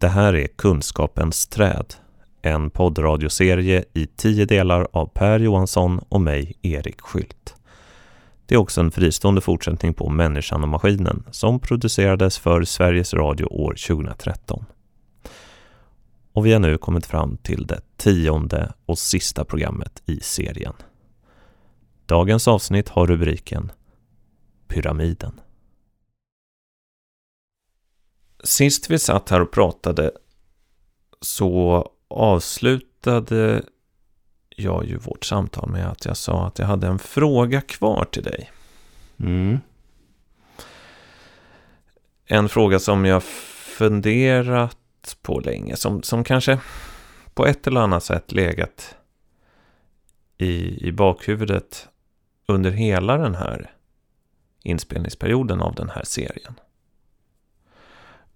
Det här är Kunskapens träd, en poddradioserie i tio delar av Per Johansson och mig, Erik Skylt. Det är också en fristående fortsättning på Människan och maskinen som producerades för Sveriges Radio år 2013. Och vi har nu kommit fram till det tionde och sista programmet i serien. Dagens avsnitt har rubriken Pyramiden. Sist vi satt här och pratade så avslutade jag ju vårt samtal med att jag sa att jag hade en fråga kvar till dig. Mm. En fråga som jag funderat på länge, som, som kanske på ett eller annat sätt legat i, i bakhuvudet under hela den här inspelningsperioden av den här serien.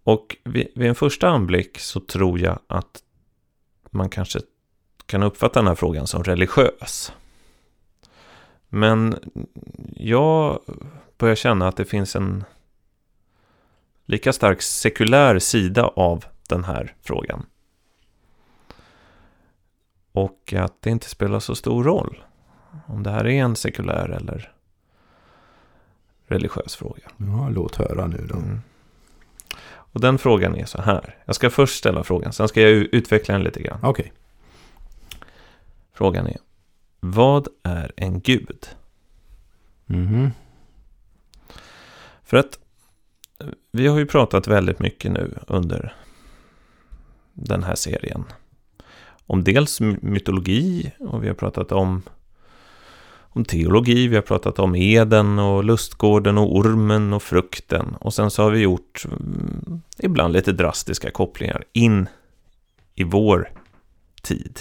Och vid, vid en första anblick så tror jag att man kanske kan uppfatta den här frågan som religiös. Men jag börjar känna att det finns en lika stark sekulär sida av den här frågan. Och att det inte spelar så stor roll om det här är en sekulär eller religiös fråga. Ja, låt höra nu då. Mm. Och den frågan är så här. Jag ska först ställa frågan, sen ska jag utveckla den lite grann. Okej. Okay. Frågan är, vad är en gud? Mm. För att vi har ju pratat väldigt mycket nu under den här serien. Om dels mytologi och vi har pratat om, om teologi, vi har pratat om Eden och lustgården och ormen och frukten. Och sen så har vi gjort mm, ibland lite drastiska kopplingar in i vår tid.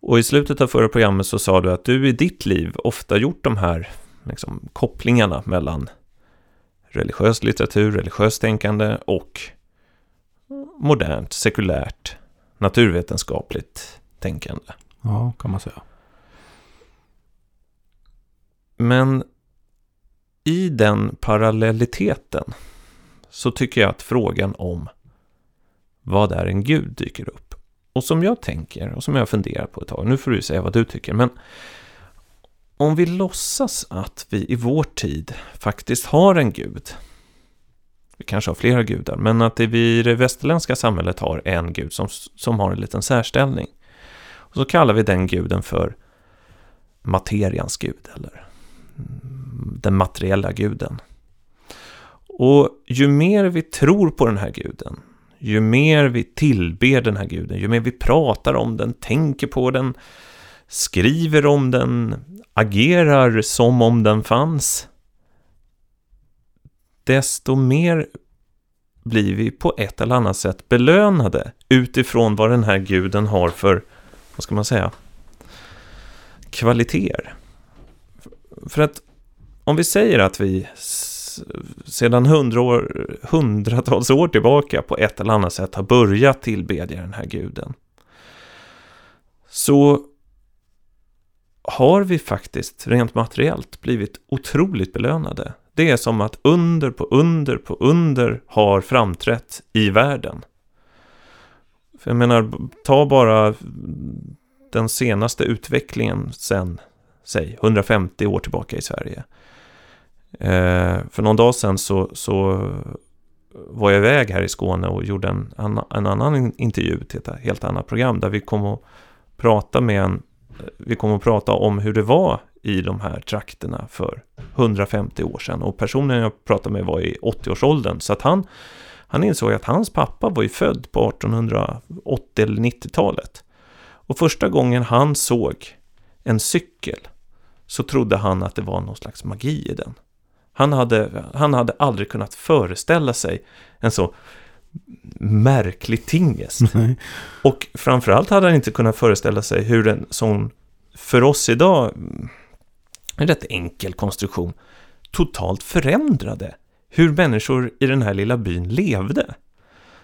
Och i slutet av förra programmet så sa du att du i ditt liv ofta gjort de här liksom, kopplingarna mellan religiös litteratur, religiöst tänkande och modernt, sekulärt, naturvetenskapligt tänkande. Ja, kan man säga. Men i den parallelliteten så tycker jag att frågan om vad är en gud dyker upp. Och som jag tänker och som jag funderar på ett tag, nu får du säga vad du tycker, men om vi låtsas att vi i vår tid faktiskt har en gud, vi kanske har flera gudar, men att vi i det västerländska samhället har en gud som, som har en liten särställning. Och så kallar vi den guden för materians gud, eller den materiella guden. Och ju mer vi tror på den här guden, ju mer vi tillber den här guden, ju mer vi pratar om den, tänker på den, skriver om den, agerar som om den fanns, desto mer blir vi på ett eller annat sätt belönade utifrån vad den här guden har för, vad ska man säga, kvaliteter. För att om vi säger att vi sedan hundra år, hundratals år tillbaka på ett eller annat sätt har börjat tillbedja den här guden. Så har vi faktiskt rent materiellt blivit otroligt belönade. Det är som att under på under på under har framträtt i världen. För jag menar, ta bara den senaste utvecklingen sen, säg, 150 år tillbaka i Sverige. Eh, för någon dag sedan så, så var jag iväg här i Skåne och gjorde en, en annan intervju till ett helt annat program där vi kom att prata med en, eh, vi kom att prata om hur det var i de här trakterna för 150 år sedan. Och personen jag pratade med var i 80-årsåldern. Så att han, han insåg att hans pappa var ju född på 1880 eller 90-talet. Och första gången han såg en cykel så trodde han att det var någon slags magi i den. Han hade, han hade aldrig kunnat föreställa sig en så märklig tingest. Och framförallt hade han inte kunnat föreställa sig hur en sån, för oss idag, en rätt enkel konstruktion, totalt förändrade hur människor i den här lilla byn levde.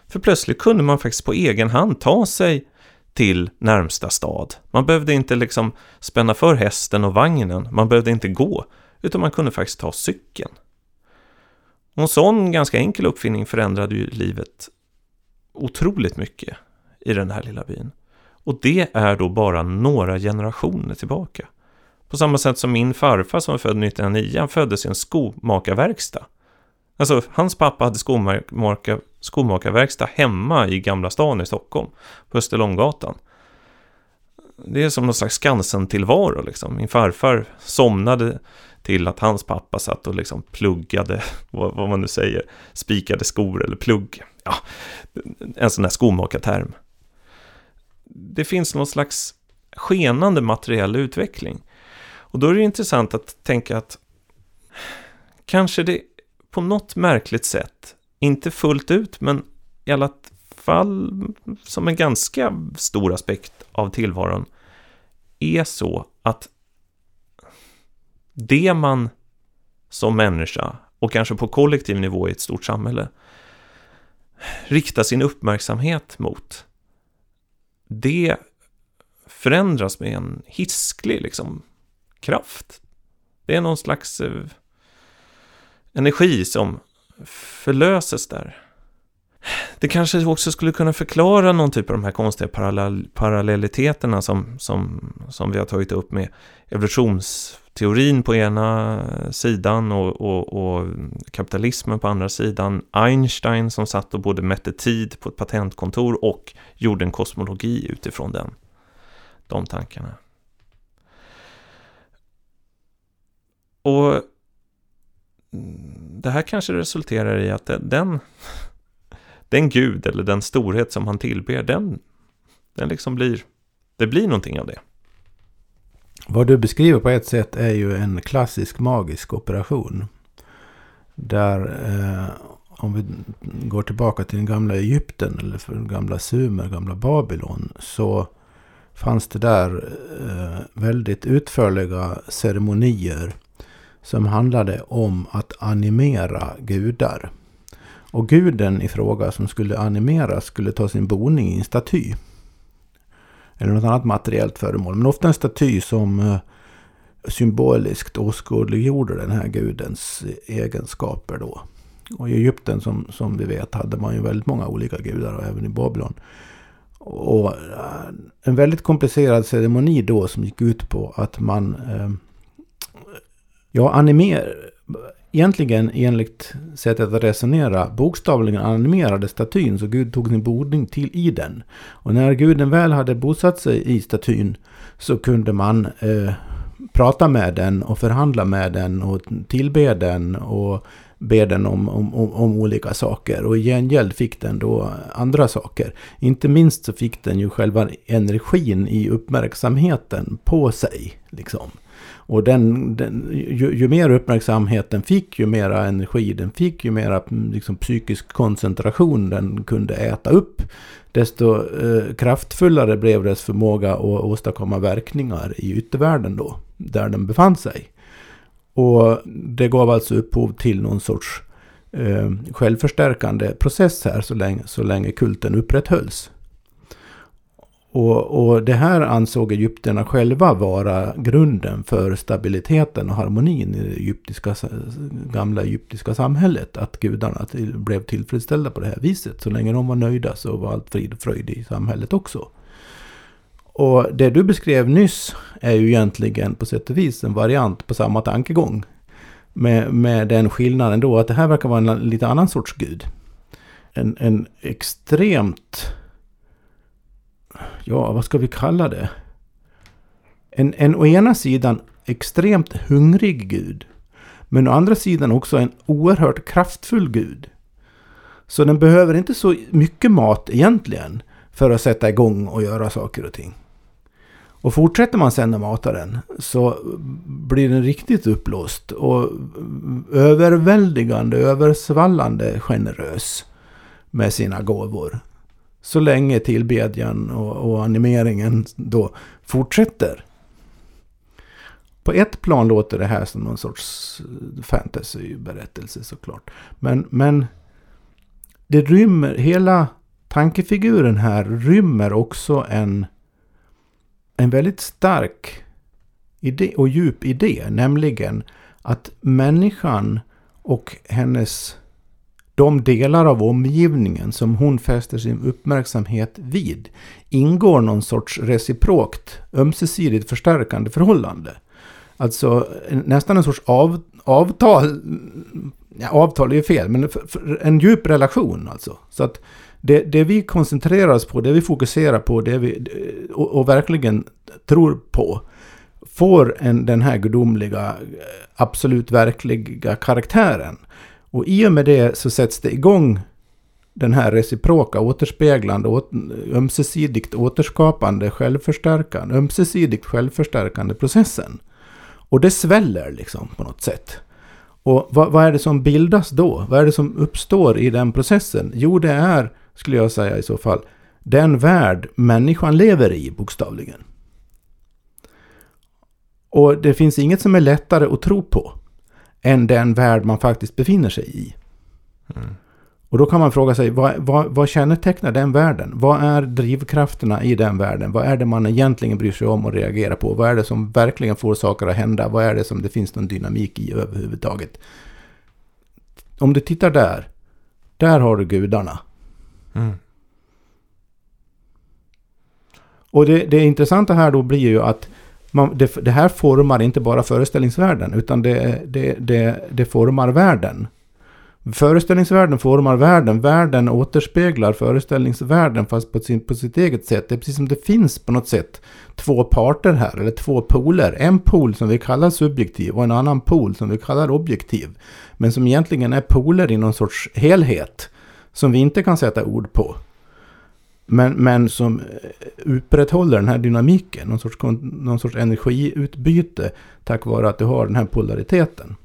För plötsligt kunde man faktiskt på egen hand ta sig till närmsta stad. Man behövde inte liksom spänna för hästen och vagnen, man behövde inte gå, utan man kunde faktiskt ta cykeln. Och en sån ganska enkel uppfinning förändrade ju livet otroligt mycket i den här lilla byn. Och det är då bara några generationer tillbaka. På samma sätt som min farfar som är född 1909, han föddes i en skomakarverkstad. Alltså, hans pappa hade skomakarverkstad skomakarverkstad hemma i Gamla stan i Stockholm, på Österlånggatan. Det är som någon slags Skansen-tillvaro liksom. Min farfar somnade till att hans pappa satt och liksom pluggade, vad, vad man nu säger, spikade skor eller plugg. Ja, en sån där skomakarterm. Det finns någon slags skenande materiell utveckling. Och då är det intressant att tänka att kanske det på något märkligt sätt inte fullt ut, men i alla fall som en ganska stor aspekt av tillvaron, är så att det man som människa, och kanske på kollektiv nivå i ett stort samhälle, riktar sin uppmärksamhet mot, det förändras med en hisklig liksom, kraft. Det är någon slags eh, energi som förlöses där. Det kanske också skulle kunna förklara någon typ av de här konstiga parallell parallelliteterna som, som, som vi har tagit upp med evolutionsteorin på ena sidan och, och, och, kapitalismen på andra sidan. Einstein som satt och både mätte tid på ett patentkontor och gjorde en kosmologi utifrån den, de tankarna. Och Mm, det här kanske resulterar i att den, den gud eller den storhet som han tillber, den, den liksom blir, det blir någonting av det. Vad du beskriver på ett sätt är ju en klassisk magisk operation. Där, eh, om vi går tillbaka till den gamla Egypten eller för gamla Sumer, gamla Babylon, så fanns det där eh, väldigt utförliga ceremonier som handlade om att animera gudar. Och guden i fråga som skulle animeras skulle ta sin boning i en staty. Eller något annat materiellt föremål. Men ofta en staty som eh, symboliskt åskådliggjorde den här gudens egenskaper då. Och i Egypten som, som vi vet hade man ju väldigt många olika gudar och även i Babylon. Och eh, en väldigt komplicerad ceremoni då som gick ut på att man eh, Ja, animer... Egentligen enligt sättet att resonera bokstavligen animerade statyn så Gud tog sin bodning till i den. Och när guden väl hade bosatt sig i statyn så kunde man eh, prata med den och förhandla med den och tillbe den och be den om, om, om, olika saker. Och i gengäld fick den då andra saker. Inte minst så fick den ju själva energin i uppmärksamheten på sig. Liksom. Och den, den ju, ju, mer uppmärksamhet den fick, ju mera energi den fick, ju mera mm, liksom, psykisk koncentration den kunde äta upp, desto eh, kraftfullare blev dess förmåga att åstadkomma verkningar i yttervärlden då, där den befann sig. Och det gav alltså upphov till någon sorts eh, självförstärkande process här så länge, så länge kulten upprätthölls. Och, och det här ansåg egyptierna själva vara grunden för stabiliteten och harmonin i det egyptiska, gamla egyptiska samhället. Att gudarna till, blev tillfredsställda på det här viset. Så länge de var nöjda så var allt frid och fröjd i samhället också. Och det du beskrev nyss är ju egentligen på sätt och vis en variant på samma tankegång. Med, med den skillnaden då att det här verkar vara en lite annan sorts gud. En, en extremt ja, vad ska vi kalla det? En, en å ena sidan extremt hungrig gud. Men å andra sidan också en oerhört kraftfull gud. Så den behöver inte så mycket mat egentligen för att sätta igång och göra saker och ting. Och fortsätter man sen att mata den så blir den riktigt upplåst och överväldigande, översvallande generös med sina gåvor. Så länge tillbedjan och, och animeringen då fortsätter. På ett plan låter det här som någon sorts eh, fantasyberättelse såklart. Men, men det rymmer, hela tankefiguren här rymmer också en, en väldigt stark idé och djup idé. Nämligen att människan och hennes de delar av omgivningen som hon fäster sin uppmärksamhet vid ingår någon sorts reciprokt, ömsesidigt förstärkande förhållande. Alltså nästan en sorts av, avtal, ja, avtal är ju fel, men för, för en djup relation alltså. Så att det, det vi koncentrerar oss på, det vi fokuserar på, det vi och, och verkligen tror på, får en, den här gudomliga, absolut verkliga karaktären. Och i och med det så sätts det igång den här reciproka, återspeglande, ömsesidigt återskapande, självförstärkande, ömsesidigt självförstärkande processen. Och det sväller liksom på något sätt. Och vad, vad, är det som bildas då? Vad är det som uppstår i den processen? Jo, det är, skulle jag säga i så fall, den värld människan lever i bokstavligen. Och det finns inget som är lättare att tro på än den värld man faktiskt befinner sig i. Mm. Och då kan man fråga sig, vad, vad, vad kännetecknar den världen? Vad är drivkrafterna i den världen? Vad är det man egentligen bryr sig om och reagerar på? Vad är det som verkligen får saker att hända? Vad är det som det finns någon dynamik i överhuvudtaget? Om du tittar där, där har du gudarna. Mm. Och det, det intressanta här då blir ju att man, det, det, här formar inte bara föreställningsvärlden, utan det, det, det, det formar världen. Föreställningsvärlden formar världen, världen återspeglar föreställningsvärlden fast på, sin, på sitt eget sätt. Det är precis som det finns på något sätt två parter här, eller två poler. En pol som vi kallar subjektiv och en annan pol som vi kallar objektiv. Men som egentligen är poler i någon sorts helhet som vi inte kan sätta ord på. Men, men som upprätthåller den här dynamiken, någon sorts, någon sorts energiutbyte tack vare att du har den här polariteten.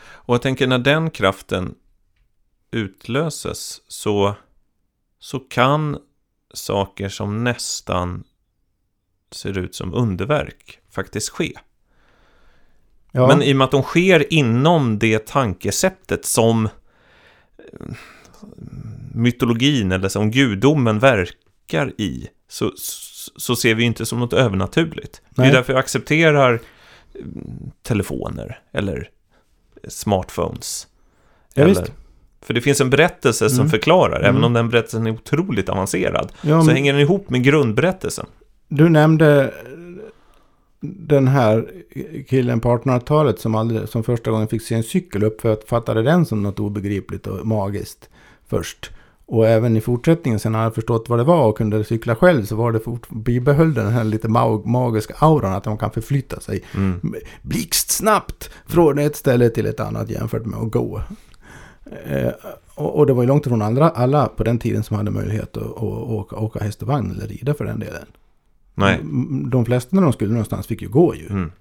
Och jag tänker när den kraften utlöses så, så kan saker som nästan ser ut som underverk faktiskt ske. Ja. Men i och med att de sker inom det tankesättet som mytologin eller som gudomen verkar i så, så ser vi inte som något övernaturligt. Nej. Det är därför jag accepterar mm, telefoner eller smartphones. Ja, eller, visst. För det finns en berättelse mm. som förklarar, mm. även om den berättelsen är otroligt avancerad, ja, så hänger den ihop med grundberättelsen. Du nämnde den här killen på 1800-talet som, som första gången fick se en cykel uppfattade den som något obegripligt och magiskt först. Och även i fortsättningen, sen har jag förstått vad det var och kunde cykla själv, så var det fort, bibehöll den här lite mag magiska auran att man kan förflytta sig mm. blixtsnabbt från ett ställe till ett annat jämfört med att gå. Eh, och, och, det var ju långt ifrån alla, alla på den tiden som hade möjlighet att, att åka, åka häst och vagn eller rida för den delen. Nej. De flesta när de skulle någonstans fick ju gå ju. Mm.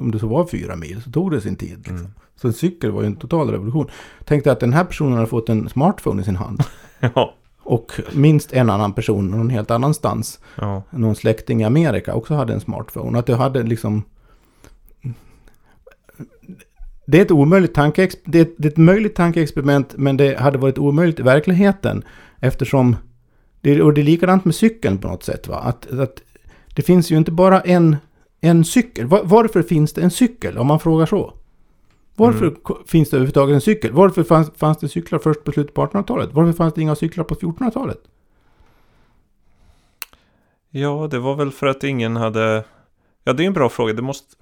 Om det så var fyra mil så tog det sin tid. Liksom. Mm. Så en cykel var ju en total revolution. Tänkte att den här personen har fått en smartphone i sin hand. ja. Och minst en annan person någon helt annanstans. Ja. Någon släkting i Amerika också hade en smartphone. Att det hade liksom... Det är ett omöjligt tankeex... det, är ett, det är ett möjligt tankeexperiment men det hade varit omöjligt i verkligheten. Eftersom... Det, och det är likadant med cykeln på något sätt. Va? Att, att det finns ju inte bara en, en cykel. Var, varför finns det en cykel om man frågar så? Varför mm. finns det överhuvudtaget en cykel? Varför fanns, fanns det cyklar först på slutet på 1800-talet? Varför fanns det inga cyklar på 1400-talet? Ja, det var väl för att ingen hade... Ja, det är en bra fråga. Det måste...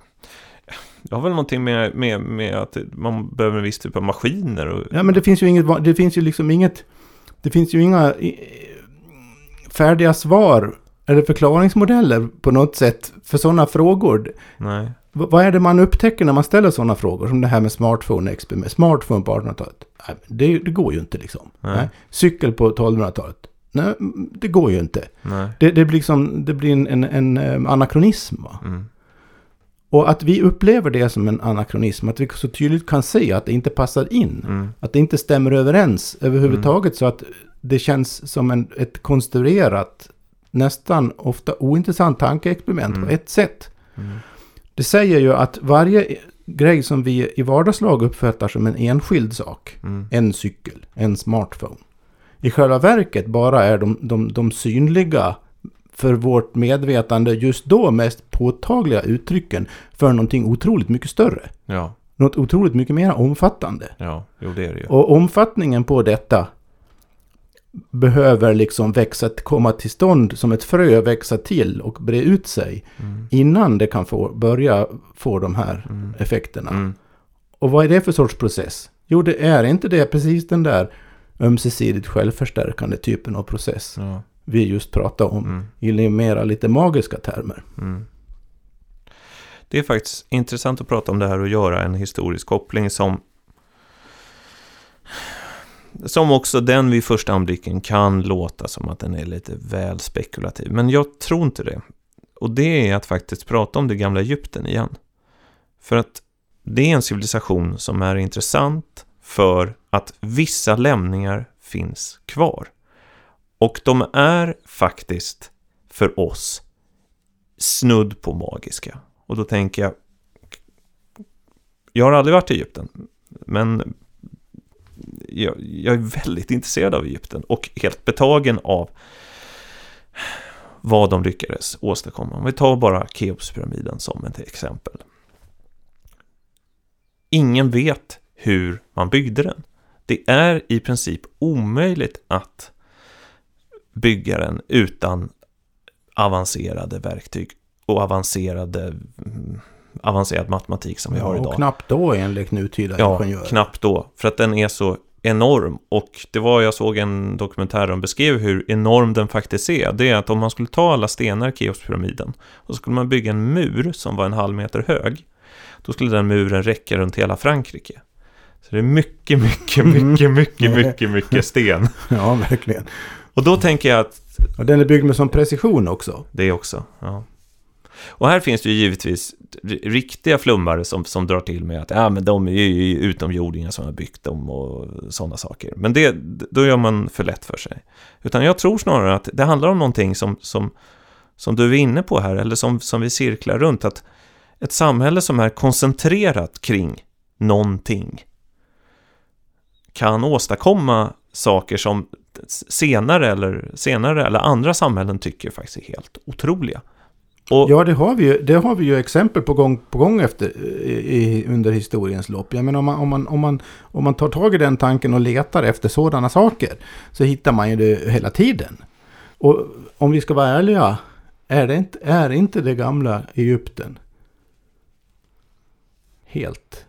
Det har väl någonting med, med, med att man behöver en viss typ av maskiner och... Ja, men det finns ju inget... Det finns ju liksom inget... Det finns ju inga färdiga svar eller förklaringsmodeller på något sätt för sådana frågor. Nej vad är det man upptäcker när man ställer sådana frågor? Som det här med smartphone, smartphone på 1800-talet. Det, det, går ju inte liksom. Nej. Cykel på 1200-talet. Nej, det går ju inte. Det, det, blir liksom, det blir en, en, en eh, anakronism. Mm. Och att vi upplever det som en anakronism, att vi så tydligt kan se att det inte passar in. Mm. Att det inte stämmer överens överhuvudtaget. Mm. Så att det känns som en, ett konstruerat, nästan ofta ointressant tankeexperiment på mm. ett sätt. Mm. Det säger ju att varje grej som vi i vardagslag uppfattar som en enskild sak, mm. en cykel, en smartphone, i själva verket bara är de, de, de synliga för vårt medvetande just då mest påtagliga uttrycken för någonting otroligt mycket större. Ja. något otroligt mycket mer omfattande. Ja, jo det är det ju. Och omfattningen på detta behöver liksom växa, komma till stånd som ett frö, växa till och bre ut sig Mm. innan det kan få, börja få de här Mm. effekterna. Mm. Och vad är det för sorts process? Jo, det är inte det precis den där ömsesidigt självförstärkande typen av process Ja. vi just pratade om Mm. i mera lite magiska termer. Mm. Det är faktiskt intressant att prata om det här och göra en historisk koppling som som också den vid första anblicken kan låta som att den är lite väl spekulativ. Men jag tror inte det. Och det är att faktiskt prata om det gamla Egypten igen. För att det är en civilisation som är intressant för att vissa lämningar finns kvar. Och de är faktiskt för oss snudd på magiska. Och då tänker jag, jag har aldrig varit i Egypten, men jag, jag är väldigt intresserad av Egypten och helt betagen av vad de lyckades åstadkomma. Om vi tar bara Keopspyramiden som ett exempel. Ingen vet hur man byggde den. Det är i princip omöjligt att bygga den utan avancerade verktyg och avancerade, mm, avancerad matematik som vi har Ja, idag. och knappt då enligt nutida Ja, ingenjörer. knappt då. För att den är så enorm. Och det var, jag såg en dokumentär som beskrev hur enorm den faktiskt är. Det är att om man skulle ta alla stenar i Keopspyramiden och så skulle man bygga en mur som var en halv meter hög. Då skulle den muren räcka runt hela Frankrike. Så det är mycket, mycket, mycket, mycket, mycket, mycket sten. Ja, verkligen. Och då tänker jag att Och den är byggd med sån precision också. det också. Ja. Och här finns det ju givetvis riktiga flummare som, som drar till med att ja, men de är ju utomjordingar som har byggt dem och sådana saker. Men det, då gör man för lätt för sig. Utan jag tror snarare att det handlar om någonting som, som, som du är inne på här, eller som, som vi cirklar runt. Att ett samhälle som är koncentrerat kring någonting kan åstadkomma saker som senare eller, senare eller andra samhällen tycker faktiskt är helt otroliga. Och, Ja, det har vi ju, det har vi ju exempel på gång på gång efter, i, i, under historiens lopp. Jag menar, om man, om, man, om, man, om man tar tag i den tanken och letar efter sådana saker så hittar man ju det hela tiden. Och om vi ska vara ärliga, är, det inte, är inte det gamla Egypten helt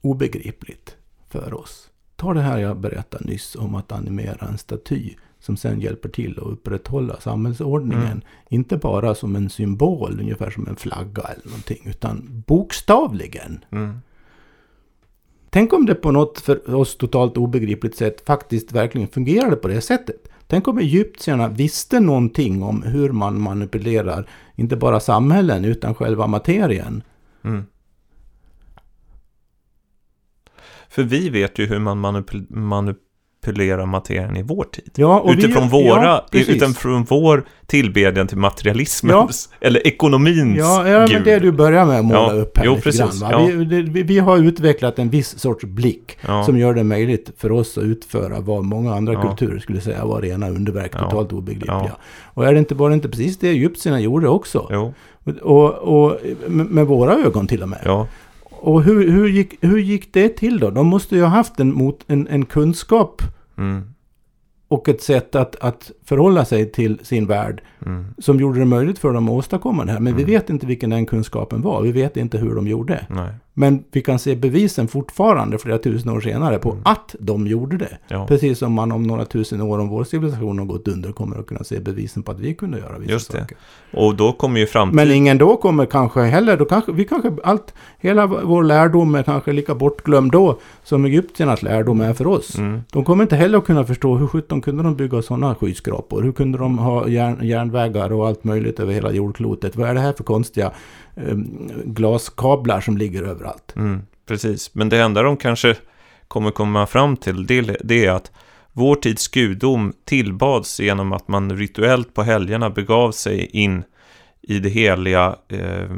obegripligt för oss? Ta det här jag berättade nyss om att animera en staty som sen hjälper till att upprätthålla samhällsordningen. Mm. Inte bara som en symbol, ungefär som en flagga eller någonting, utan bokstavligen. mm, Tänk om det på något för oss totalt obegripligt sätt faktiskt verkligen fungerade på det sättet. Tänk om egyptierna visste någonting om hur man manipulerar, inte bara samhällen, utan själva materien. mm. För vi vet ju hur man manipul- manipulerar materien i vår tid. Ja, och vi- utifrån, våra, ja, utifrån vår tillbedjan till materialismens, eller ekonomins Ja, ja men det du börjar med att måla Ja, upp här jo, lite precis, grann. Ja. Vi, det, vi, vi har utvecklat en viss sorts blick Ja. som gör det möjligt för oss att utföra vad många andra Ja. kulturer skulle säga var rena underverk, Ja. totalt obegripliga. Ja. Och är det inte, det inte precis det egyptierna gjorde också? Jo, Och, och med, med våra ögon till och med. Och hur, hur, gick, hur gick det till då? De måste ju ha haft en, mot, en, en kunskap Mm, och ett sätt att, att förhålla sig till sin värld mm, som gjorde det möjligt för dem att åstadkomma det här. Men vi Mm. vet inte vilken den kunskapen var. Vi vet inte hur de gjorde. nej, Men vi kan se bevisen fortfarande flera tusen år senare på Mm. att de gjorde det. ja. Precis som man om några tusen år om vår civilisation har gått under kommer att kunna se bevisen på att vi kunde göra vissa Just det. saker. Och då kommer ju framtiden... Men ingen då kommer kanske heller, då kanske, vi kanske allt, hela vår lärdom är kanske lika bortglömd då som egyptiernas lärdom är för oss. Mm, De kommer inte heller att kunna förstå hur sjutton kunde de bygga sådana skyskrapor? Hur kunde de ha järn, järnvägar och allt möjligt över hela jordklotet? Vad är det här för konstiga Ehm, glaskablar som ligger överallt? mm, precis. Men det enda de kanske kommer komma fram till, det, det är att vår tids gudom tillbads genom att man rituellt på helgerna begav sig in i det heliga eh,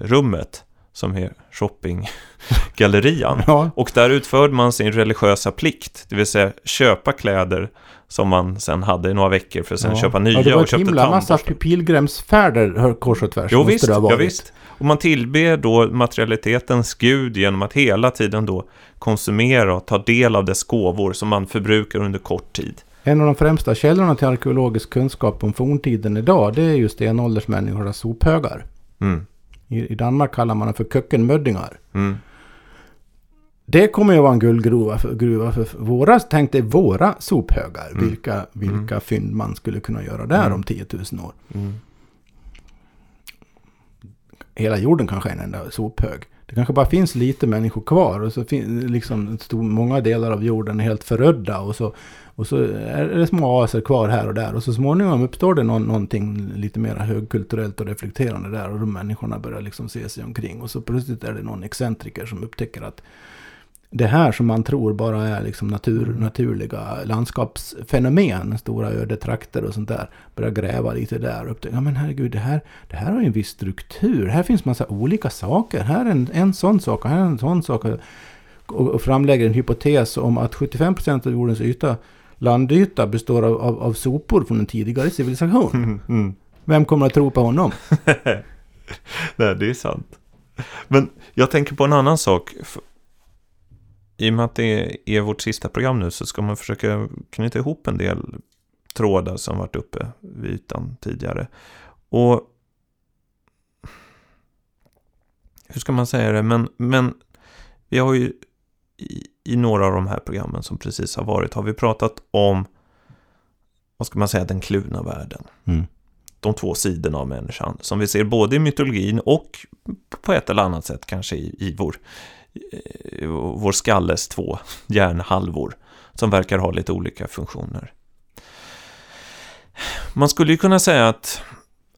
rummet som är shoppinggallerian. Ja, Och där utförde man sin religiösa plikt, det vill säga köpa kläder som man sen hade i några veckor för att sen ja. köpa nya ja, det var och köpte himla massa pilgrimsfärder kors och tvärs. Jo visst, det ja visst. Och man tillber då materialitetens gud genom att hela tiden då konsumera och ta del av dess gåvor som man förbrukar under kort tid. En av de främsta källorna till arkeologisk kunskap om forntiden idag, det är just stenåldersmänniskornas sophögar. Mm. I, I Danmark kallar man det för kökkenmöddingar. Mm. Det kommer ju vara en guldgruva för, gruva för våra, tänk dig våra sophögar. Mm. Vilka, vilka fynd man skulle kunna göra där Mm. om 10 000 år. Mm. Hela jorden kanske är en enda sophög. Det kanske bara finns lite människor kvar och så finns liksom stor, många delar av jorden är helt förödda och så, och så är det små oaser kvar här och där. Och så småningom uppstår det någon, någonting lite mer högkulturellt och reflekterande där. Och de människorna börjar liksom se sig omkring. Och så plötsligt är det någon excentriker som upptäcker att det här som man tror bara är liksom natur, Mm. naturliga landskapsfenomen, stora ödetrakter och sånt där, börjar gräva lite där. Och upptäcker, ja men herregud, det här, det här har ju en viss struktur, här finns massa olika saker, här är en, en sån sak och här är en sån sak. Och, och framlägger en hypotes om att 75% av jordens yta, landyta, består av, av, av sopor från en tidigare civilisation. Mm. Mm. Vem kommer att tro på honom? Nej, det är sant. Men jag tänker på en annan sak. I och med att det är vårt sista program nu så ska man försöka knyta ihop en del trådar som varit uppe vid ytan tidigare. Och hur ska man säga det? Men, men vi har ju i, i några av de här programmen som precis har varit har vi pratat om vad ska man säga, den kluvna världen Mm. de två sidorna av människan som vi ser både i mytologin och på ett eller annat sätt kanske i, i vår, i vår skalles två hjärnhalvor som verkar ha lite olika funktioner. Man skulle ju kunna säga att,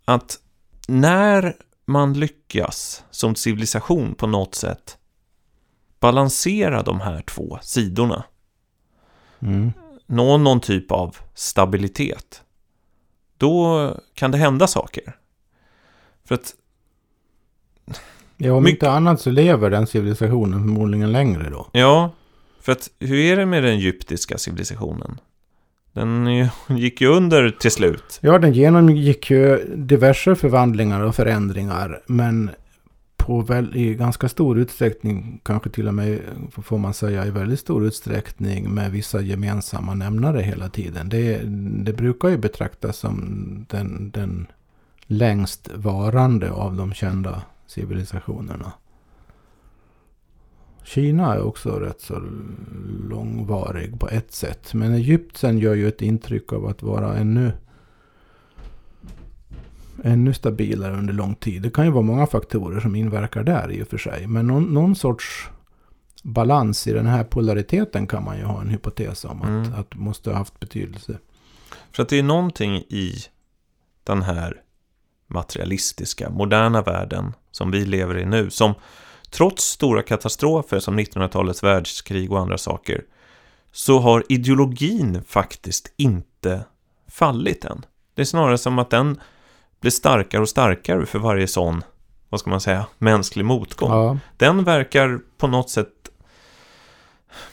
att när man lyckas som civilisation på något sätt balansera de här två sidorna, Mm. nå någon typ av stabilitet, då kan det hända saker. För att, Ja, om Mycket- inte annat så lever den civilisationen förmodligen längre då. ja, för att hur är det med den egyptiska civilisationen? Den gick ju under till slut. Ja, den genomgick ju diverse förvandlingar och förändringar. Men på väl, i ganska stor utsträckning, kanske till och med får man säga i väldigt stor utsträckning med vissa gemensamma nämnare hela tiden. Det, det brukar ju betraktas som den, den längst varande av de kända civilisationerna. Kina är också rätt så långvarig på ett sätt. Men Egypten gör ju ett intryck av att vara ännu ännu stabilare under lång tid. Det kan ju vara många faktorer som inverkar där i och för sig. Men någon, någon sorts balans i den här polariteten kan man ju ha en hypotes om att, Mm. att måste ha haft betydelse. För att det är någonting i den här materialistiska, moderna världen som vi lever i nu, som trots stora katastrofer som 1900-talets världskrig och andra saker, så har ideologin faktiskt inte fallit än. Det är snarare som att den blir starkare och starkare för varje sån, vad ska man säga, mänsklig motgång. Ja, Den verkar på något sätt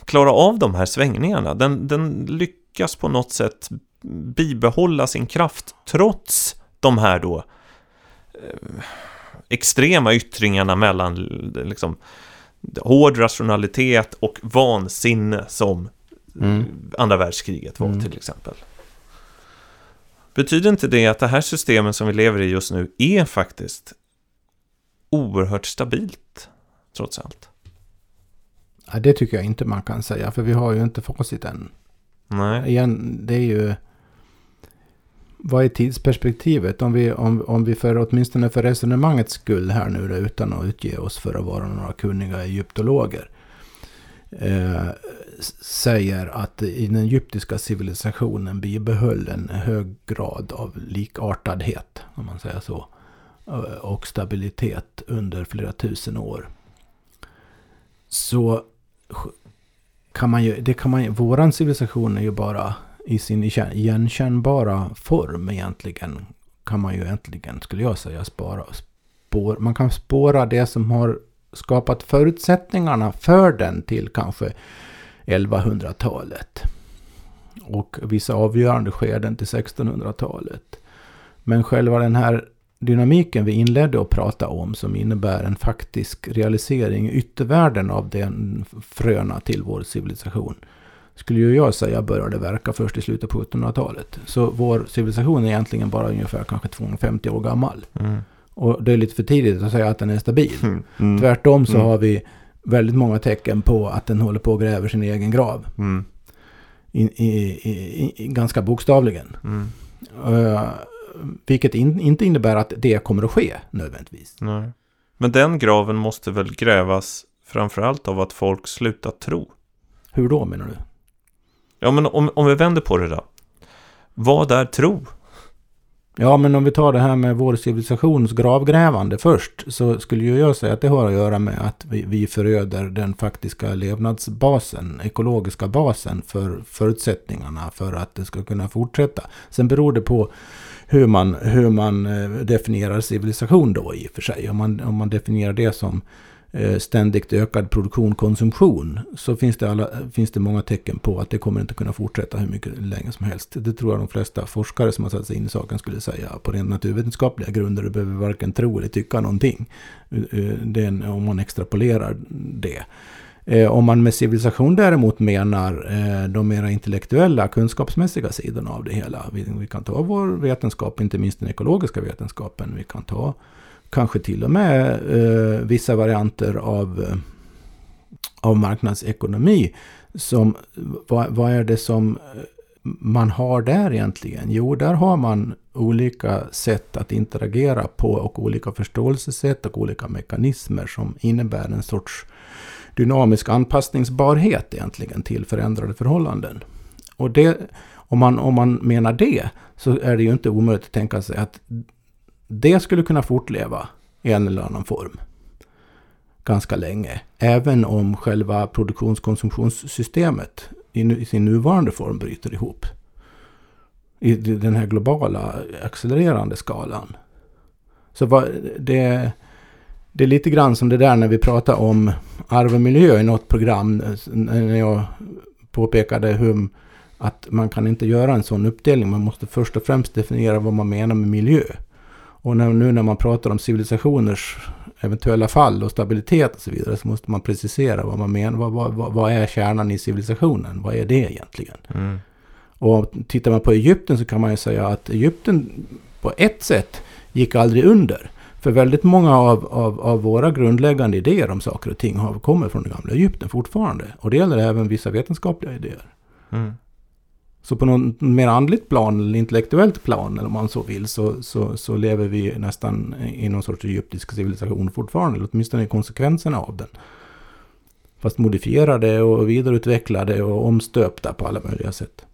klara av de här svängningarna. Den, den lyckas på något sätt bibehålla sin kraft trots de här då eh, extrema yttringarna mellan liksom hård rationalitet och vansinne som Mm. andra världskriget var Mm. till exempel. Betyder inte det att det här systemet som vi lever i just nu är faktiskt oerhört stabilt, trots allt? ja, det tycker jag inte man kan säga. För vi har ju inte facit än. Nej. Igen, det är ju... Vad är tidsperspektivet? Om vi, om, om vi för åtminstone för resonemangets skull här nu då, utan att utge oss för att vara några kunniga egyptologer. Eh, säger att i den egyptiska civilisationen bibehöll en hög grad av likartadhet, om man säger så. Och stabilitet under flera tusen år. Så kan man ju, det kan man ju, våran civilisation är ju bara i sin igenkännbara form egentligen. Kan man ju egentligen, skulle jag säga, spara. Spår, man kan spåra det som har skapat förutsättningarna för den till kanske 1100-talet. Och vissa avgörande skeden till 1600-talet. Men själva den här dynamiken vi inledde att prata om som innebär en faktisk realisering i yttervärlden av den fröna till vår civilisation. Skulle ju jag säga började verka först i slutet på 1700-talet. Så vår civilisation är egentligen bara ungefär kanske 250 år gammal. Mm. Och det är lite för tidigt att säga att den är stabil. Mm. Tvärtom så Mm. har vi väldigt många tecken på att den håller på att gräva sin egen grav. Mm. I, i, i, ganska bokstavligen. Mm. Uh, vilket in, inte innebär att det kommer att ske nödvändigtvis. Nej. Men den graven måste väl grävas framförallt av att folk slutar tro. Hur då menar du? Ja, men om, om vi vänder på det då. Vad är tro? Ja, men om vi tar det här med vår civilisations gravgrävande först. Så skulle ju jag säga att det har att göra med att vi, vi föröder den faktiska levnadsbasen, ekologiska basen för förutsättningarna för att det ska kunna fortsätta. Sen beror det på hur man, hur man eh, definierar civilisation då i och för sig. Om man, om man definierar det som Eh, ständigt ökad produktion, konsumtion, så finns det, alla, finns det många tecken på att det kommer inte kunna fortsätta hur mycket länge som helst. Det tror jag de flesta forskare som har satt sig in i saken skulle säga på rent naturvetenskapliga grunder. Du behöver varken tro eller tycka någonting. Eh, eh, det en, om man extrapolerar det. Om man med civilisation däremot menar de mera intellektuella, kunskapsmässiga sidorna av det hela. Vi, vi kan ta vår vetenskap, inte minst den ekologiska vetenskapen. Vi kan ta kanske till och med eh, vissa varianter av, eh, av marknadsekonomi. Som, vad, vad är det som eh, man har där egentligen? Jo, där har man olika sätt att interagera på och olika förståelsesätt och olika mekanismer som innebär en sorts dynamisk anpassningsbarhet egentligen till förändrade förhållanden. Och det, om, man, om man menar det så är det ju inte omöjligt att tänka sig att det skulle kunna fortleva i en eller annan form ganska länge. Även om själva produktionskonsumtionssystemet i, sin nuvarande form bryter ihop. I den här globala accelererande skalan. Så vad, det, det är lite grann som det där när vi pratar om arv och miljö i något program. När jag påpekade hur att man kan inte göra en sån uppdelning. Man måste först och främst definiera vad man menar med miljö. Och när, nu när man pratar om civilisationers eventuella fall och stabilitet och så vidare så måste man precisera vad man menar. Vad, vad, vad, är kärnan i civilisationen? Vad är det egentligen? Mm. Och tittar man på Egypten så kan man ju säga att Egypten på ett sätt gick aldrig under. För väldigt många av, av, av våra grundläggande idéer om saker och ting har, kommer från det gamla Egypten fortfarande. Och det gäller även vissa vetenskapliga idéer. Mm. Så på något mer andligt plan, eller intellektuellt plan, eller om man så vill, så, så, så lever vi nästan i någon sorts egyptisk civilisation fortfarande. Eller åtminstone i konsekvenserna av den. Fast modifierade och vidareutvecklade och omstöpta på alla möjliga sätt.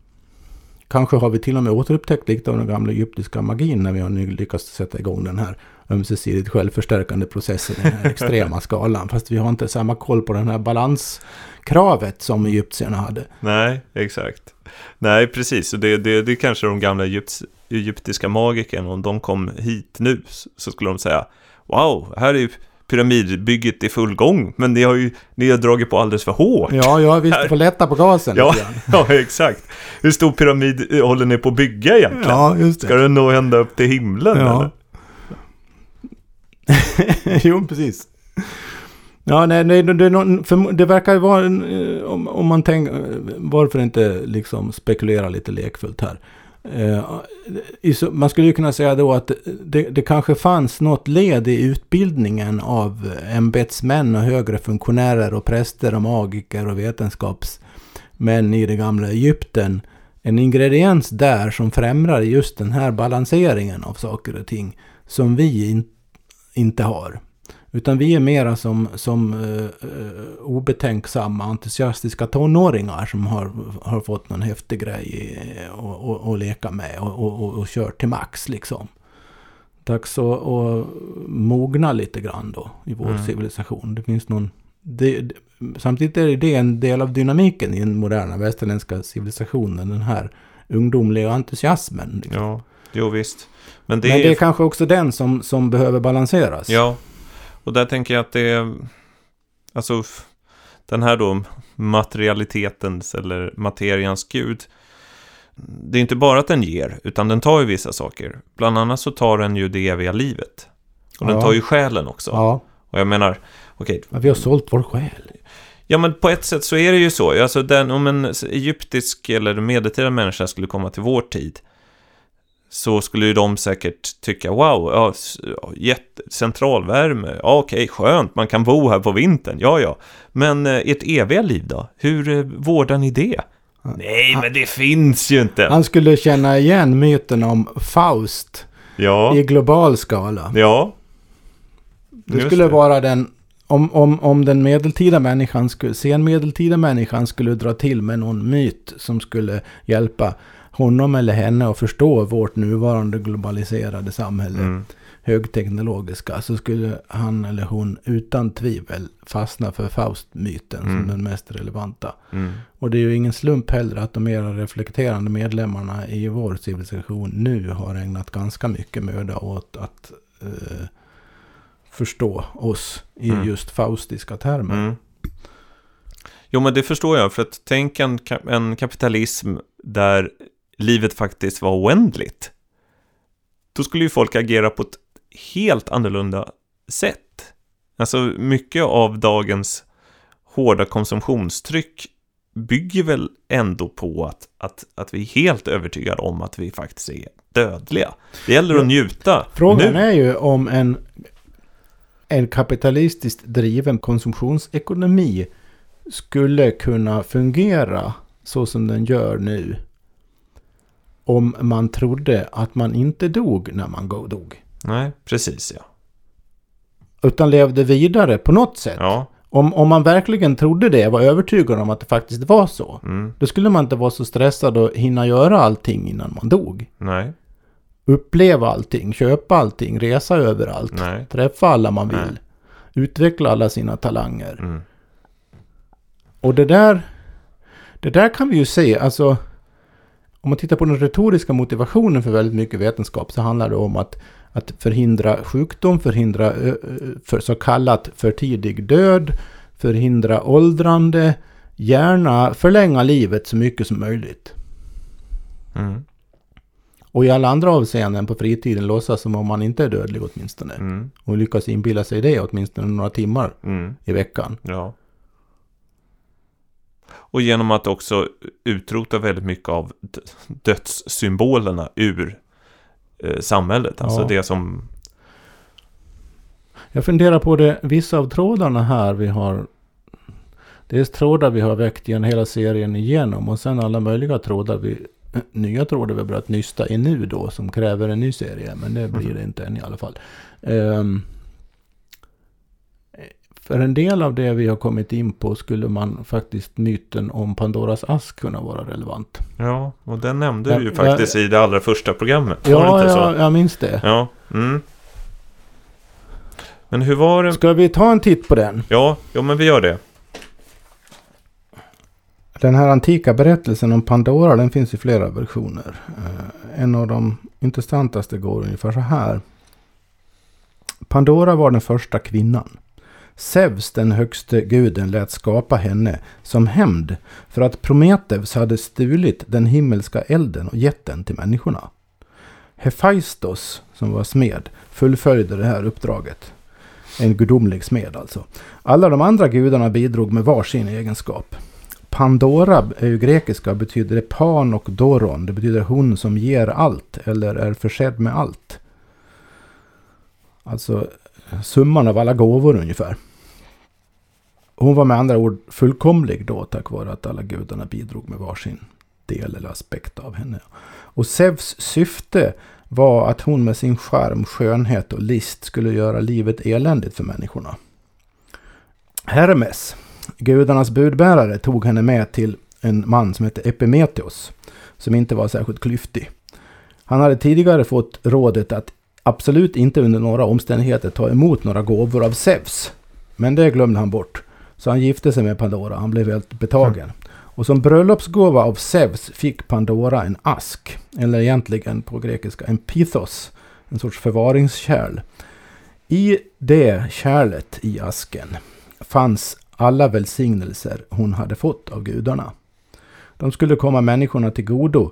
Kanske har vi till och med återupptäckt lite av den gamla egyptiska magin när vi har nu lyckats sätta igång den här ömsesidigt självförstärkande processen i den här extrema skalan. Fast vi har inte samma koll på den här balanskravet som egyptierna hade. Nej, exakt. Nej, precis. Det, det, det är kanske de gamla egypt, egyptiska magikerna, om de kom hit nu så skulle de säga Wow, här är ju pyramidbygget i full gång, men ni har ju ni har dragit på alldeles för hårt. Ja, ja visst, du får lätta på gasen Ja, ja, exakt. Hur stor pyramid eh, håller ni på att bygga egentligen? Ja, just Ska det. den nå ända upp till himlen Ja. jo, precis. Ja, nej, nej det, det, för det verkar ju vara, en, eh, om, om man tänker, varför inte liksom spekulera lite lekfullt här. Eh, i man skulle ju kunna säga då att det, det kanske fanns något led i utbildningen av ämbetsmän och högre funktionärer och präster och magiker och vetenskapsmän i det gamla Egypten. En ingrediens där som främjar just den här balanseringen av saker och ting som vi in, inte har. Utan vi är mera som, som uh, obetänksamma, entusiastiska tonåringar som har, har fått någon häftig grej eh, och, och, och leka med och, och, och, och kört till max liksom. Dags att, att mogna lite grann då i vår Mm. civilisation. Det finns någon... Det, samtidigt är det en del av dynamiken i den moderna västerländska civilisationen. Den här ungdomliga entusiasmen. Liksom. Ja, jo visst. Men det Men är... det är kanske också den som, som behöver balanseras. Ja, och där tänker jag att det är... alltså den här då materialitetens eller materians gud. Det är inte bara att den ger, utan den tar ju vissa saker. Bland annat så tar den ju det eviga livet. Och den Ja. tar ju själen också. Ja, Och jag menar, okej, men vi har sålt vår själ. Ja, men på ett sätt så är det ju så. Alltså den, om en egyptisk eller medeltida människa skulle komma till vår tid så skulle ju de säkert tycka wow, ja, jätte, centralvärme, ja okej, skönt, man kan bo här på vintern, ja ja. Men eh, ert eviga liv då? Hur eh, vårdar ni det? Nej, men det finns ju inte. Han skulle känna igen myten om Faust Ja, i global skala. ja. Det skulle vara den... Om, om, om den medeltida människan skulle, senmedeltida människan skulle dra till med någon myt som skulle hjälpa honom eller henne att förstå vårt nuvarande globaliserade samhälle, Mm. högteknologiska, så skulle han eller hon utan tvivel fastna för Faust-myten Mm. som den mest relevanta. Mm. Och det är ju ingen slump heller att de mera reflekterande medlemmarna i vår civilisation nu har ägnat ganska mycket möda åt att eh, förstå oss i Mm. just faustiska termer. Mm. Jo, men det förstår jag. För att tänk en, en kapitalism där livet faktiskt var oändligt. Då skulle ju folk agera på ett helt annorlunda sätt. Alltså mycket av dagens hårda konsumtionstryck bygger väl ändå på att, att, att vi är helt övertygade om att vi faktiskt är dödliga. Det gäller att njuta Frågan nu. är ju om en, en kapitalistiskt driven konsumtionsekonomi skulle kunna fungera så som den gör nu. Om man trodde att man inte dog när man dog. Nej, precis ja. Utan levde vidare på något sätt. Ja, Om, om man verkligen trodde det, var övertygad om att det faktiskt var så. mm, Då skulle man inte vara så stressad och hinna göra allting innan man dog. nej, Uppleva allting, köpa allting, resa överallt. nej. Träffa alla man vill. Nej. Utveckla alla sina talanger. Mm, Och det där, det där kan vi ju se, alltså om man tittar på den retoriska motivationen för väldigt mycket vetenskap så handlar det om att, att förhindra sjukdom, förhindra ö, ö, för så kallat för tidig död, förhindra åldrande, gärna förlänga livet så mycket som möjligt. mm, Och i alla andra avseenden på fritiden låtsas som om man inte är dödlig åtminstone. mm, Och lyckas inbilla sig det åtminstone några timmar mm. i veckan. Ja. Och genom att också utrota väldigt mycket av dödssymbolerna ur eh, samhället. Alltså Ja. det som... Jag funderar på det, vissa av trådarna här vi har Dels trådar vi har väckt genom hela serien igenom och sen alla möjliga trådar vi Nya trådar vi har börjat nysta i nu då som kräver en ny serie men det blir det inte än i alla fall. Ehm, för en del av det vi har kommit in på skulle man faktiskt myten om Pandoras ask kunna vara relevant. Ja, och den nämnde Ja, du ju ja. faktiskt i det allra första programmet. Ja, inte så? jag, jag minns det. Ja. Mm. Men hur var det? Ska vi ta en titt på den? Ja, ja, men vi gör det. Den här antika berättelsen om Pandora den finns i flera versioner. Eh, en av de intressantaste går ungefär så här. Pandora var den första kvinnan. Zeus, den högste guden, lät skapa henne som hämnd för att Prometheus hade stulit den himmelska elden och gett den till människorna. Hephaistos, som var smed, fullföljde det här uppdraget. En gudomlig smed alltså. Alla de andra gudarna bidrog med varsin egenskap. Pandora är ju grekiska och betyder det pan och doron. Det betyder hon som ger allt eller är försedd med allt. Alltså summan av alla gåvor ungefär. Hon var med andra ord fullkomlig då tack vare att alla gudarna bidrog med varsin del eller aspekt av henne. Och Zeus syfte var att hon med sin charm, skönhet och list skulle göra livet eländigt för människorna. Hermes, gudarnas budbärare, tog henne med till en man som hette Epimetheus, som inte var särskilt klyftig. Han hade tidigare fått rådet att absolut inte under några omständigheter ta emot några gåvor av Zeus. Men det glömde han bort. Så han gifte sig med Pandora. Han blev helt betagen. Och som bröllopsgåva av Zeus fick Pandora en ask. Eller egentligen på grekiska en pithos. En sorts förvaringskärl. I det kärlet i asken fanns alla välsignelser hon hade fått av gudarna. De skulle komma människorna till godo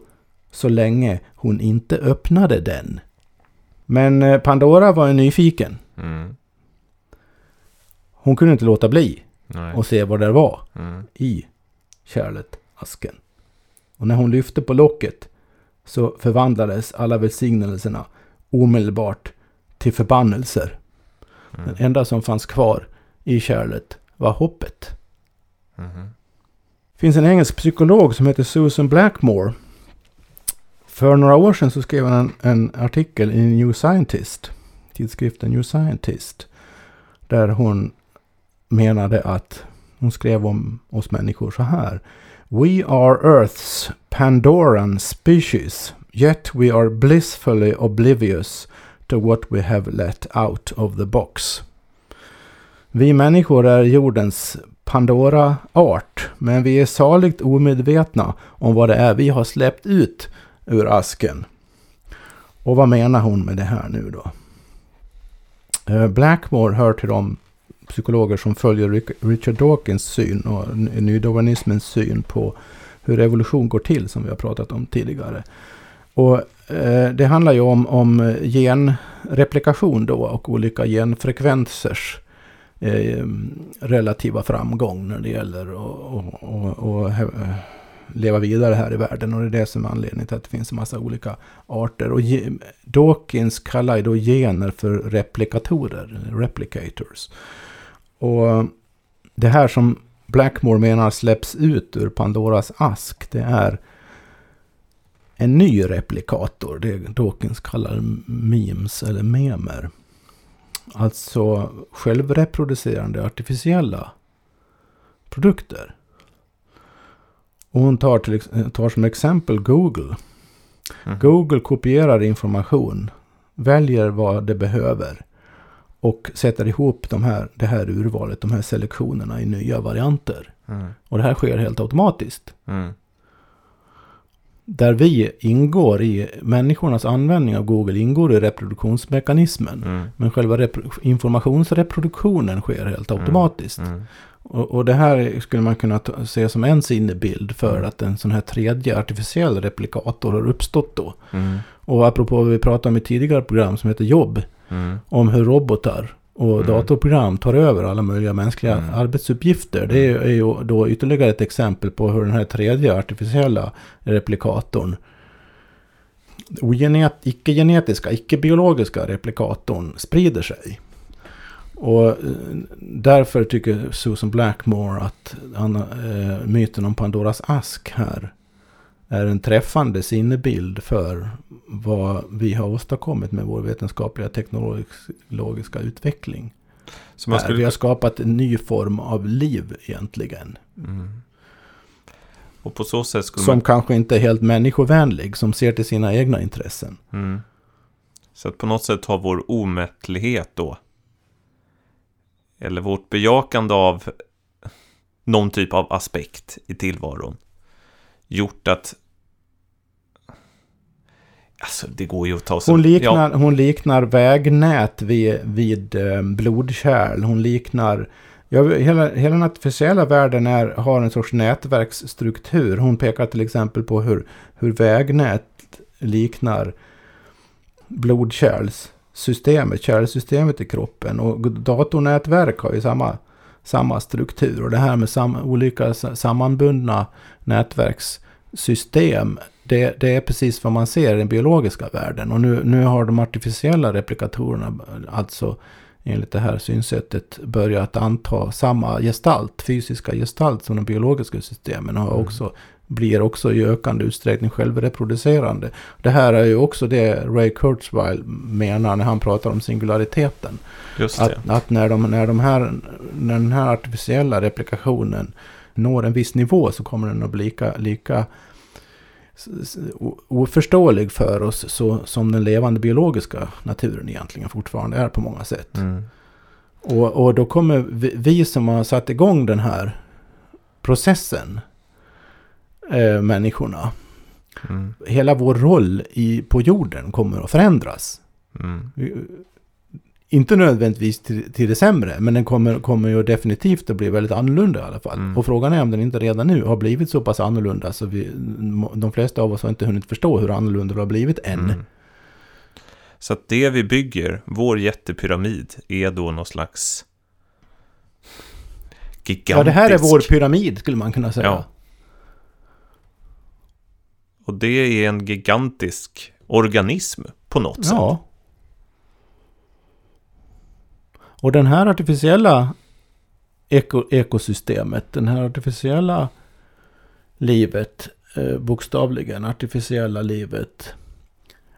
så länge hon inte öppnade den. Men eh, Pandora var nyfiken. Mm. Hon kunde inte låta bli Nej. och se vad det var Mm. i kärlet-asken. Och när hon lyfte på locket så förvandlades alla välsignelserna omedelbart till förbannelser. Mm. Den enda som fanns kvar i kärlet var hoppet. Mhm. Det finns en engelsk psykolog som heter Susan Blackmore. För några år sedan så skrev han en, en artikel i New Scientist, tidskriften New Scientist, där hon menade att hon skrev om oss människor så här. We are Earth's Pandoran species, yet we are blissfully oblivious to what we have let out of the box. Vi människor är jordens Pandora-art, men vi är saligt omedvetna om vad det är vi har släppt ut ur asken. Och vad menar hon med det här nu då? Eh, Blackmore hör till de psykologer som följer Richard Dawkins syn och nydarwinismens syn på hur evolution går till som vi har pratat om tidigare. Och eh, det handlar ju om, om genreplikation då och olika genfrekvensers eh, relativa framgång när det gäller att leva vidare här i världen. Och det är det som är anledningen till att det finns en massa olika arter. Och Dawkins kallar ju då gener för replikatorer, replicators. Och det här som Blackmore menar släpps ut ur Pandoras ask, det är en ny replikator. Det Dawkins kallar memes eller memer. Alltså självreproducerande artificiella produkter. Och hon tar, till, tar som exempel Google. Mhm. Google kopierar information, väljer vad det behöver och sätter ihop de här, det här urvalet, de här selektionerna i nya varianter. Mm. Och det här sker helt automatiskt. Mm. Där vi ingår i, människornas användning av Google ingår i reproduktionsmekanismen. Mm. Men själva repro- informationsreproduktionen sker helt automatiskt. Mm. Och, och det här skulle man kunna ta, se som en sinnebild för Mm. att en sån här tredje artificiell replikator har uppstått då. Mm. Och apropå vad vi pratade om i tidigare program som heter Jobb. Mm. Om hur robotar och Mm. datorprogram tar över alla möjliga mänskliga Mm. arbetsuppgifter. Det är, är ju då ytterligare ett exempel på hur den här tredje artificiella replikatorn ogenet, icke-genetiska, icke-biologiska replikatorn sprider sig. Och eh, därför tycker Susan Blackmore att han, eh, myten om Pandoras ask här är en träffande sinnebild för vad vi har åstadkommit med vår vetenskapliga teknologiska utveckling. Så skulle... Vi har skapat en ny form av liv egentligen. Mm. Och på så sätt skulle Som man... kanske inte är helt människovänlig, som ser till sina egna intressen. Mm. Så att på något sätt har vår omättlighet då, eller vårt bejakande av någon typ av aspekt i tillvaron, gjort att Alltså det går ju att ta sig... Hon liknar, hon liknar vägnät vid, vid eh, blodkärl. Hon liknar... Ja, hela, hela den artificiella världen är, har en sorts nätverksstruktur. Hon pekar till exempel på hur, hur vägnät liknar blodkärlssystemet, kärlsystemet i kroppen. Och datornätverk har ju samma, samma struktur. Och det här med sam, olika sa- sammanbundna nätverkssystem det, det är precis vad man ser i den biologiska världen. Och nu, nu har de artificiella replikatorerna, alltså enligt det här synsättet, börjat anta samma gestalt, fysiska gestalt som de biologiska systemen. Och har Mm. också, blir också i ökande utsträckning självreproducerande. Det här är ju också det Ray Kurzweil menar när han pratar om singulariteten. Att, att när, de, när, de här, när den här artificiella replikationen når en viss nivå så kommer den att bli lika, lika oförståelig för oss så, som den levande biologiska naturen egentligen fortfarande är på många sätt. Mm. Och, och då kommer vi, vi som har satt igång den här processen, eh, människorna, Mm. hela vår roll i, på jorden kommer att förändras. Mm. Inte nödvändigtvis till, till det sämre, men den kommer, kommer ju definitivt att bli väldigt annorlunda i alla fall. Mm. Och frågan är om den inte redan nu har blivit så pass annorlunda så vi, de flesta av oss har inte hunnit förstå hur annorlunda det har blivit än. Mm. Så att det vi bygger, vår jättepyramid, är då någon slags gigantisk... Ja, det här är vår pyramid skulle man kunna säga. Ja. Och det är en gigantisk organism på något sätt. Ja. Och den här artificiella eko, ekosystemet, den här artificiella livet, eh, bokstavligen artificiella livet,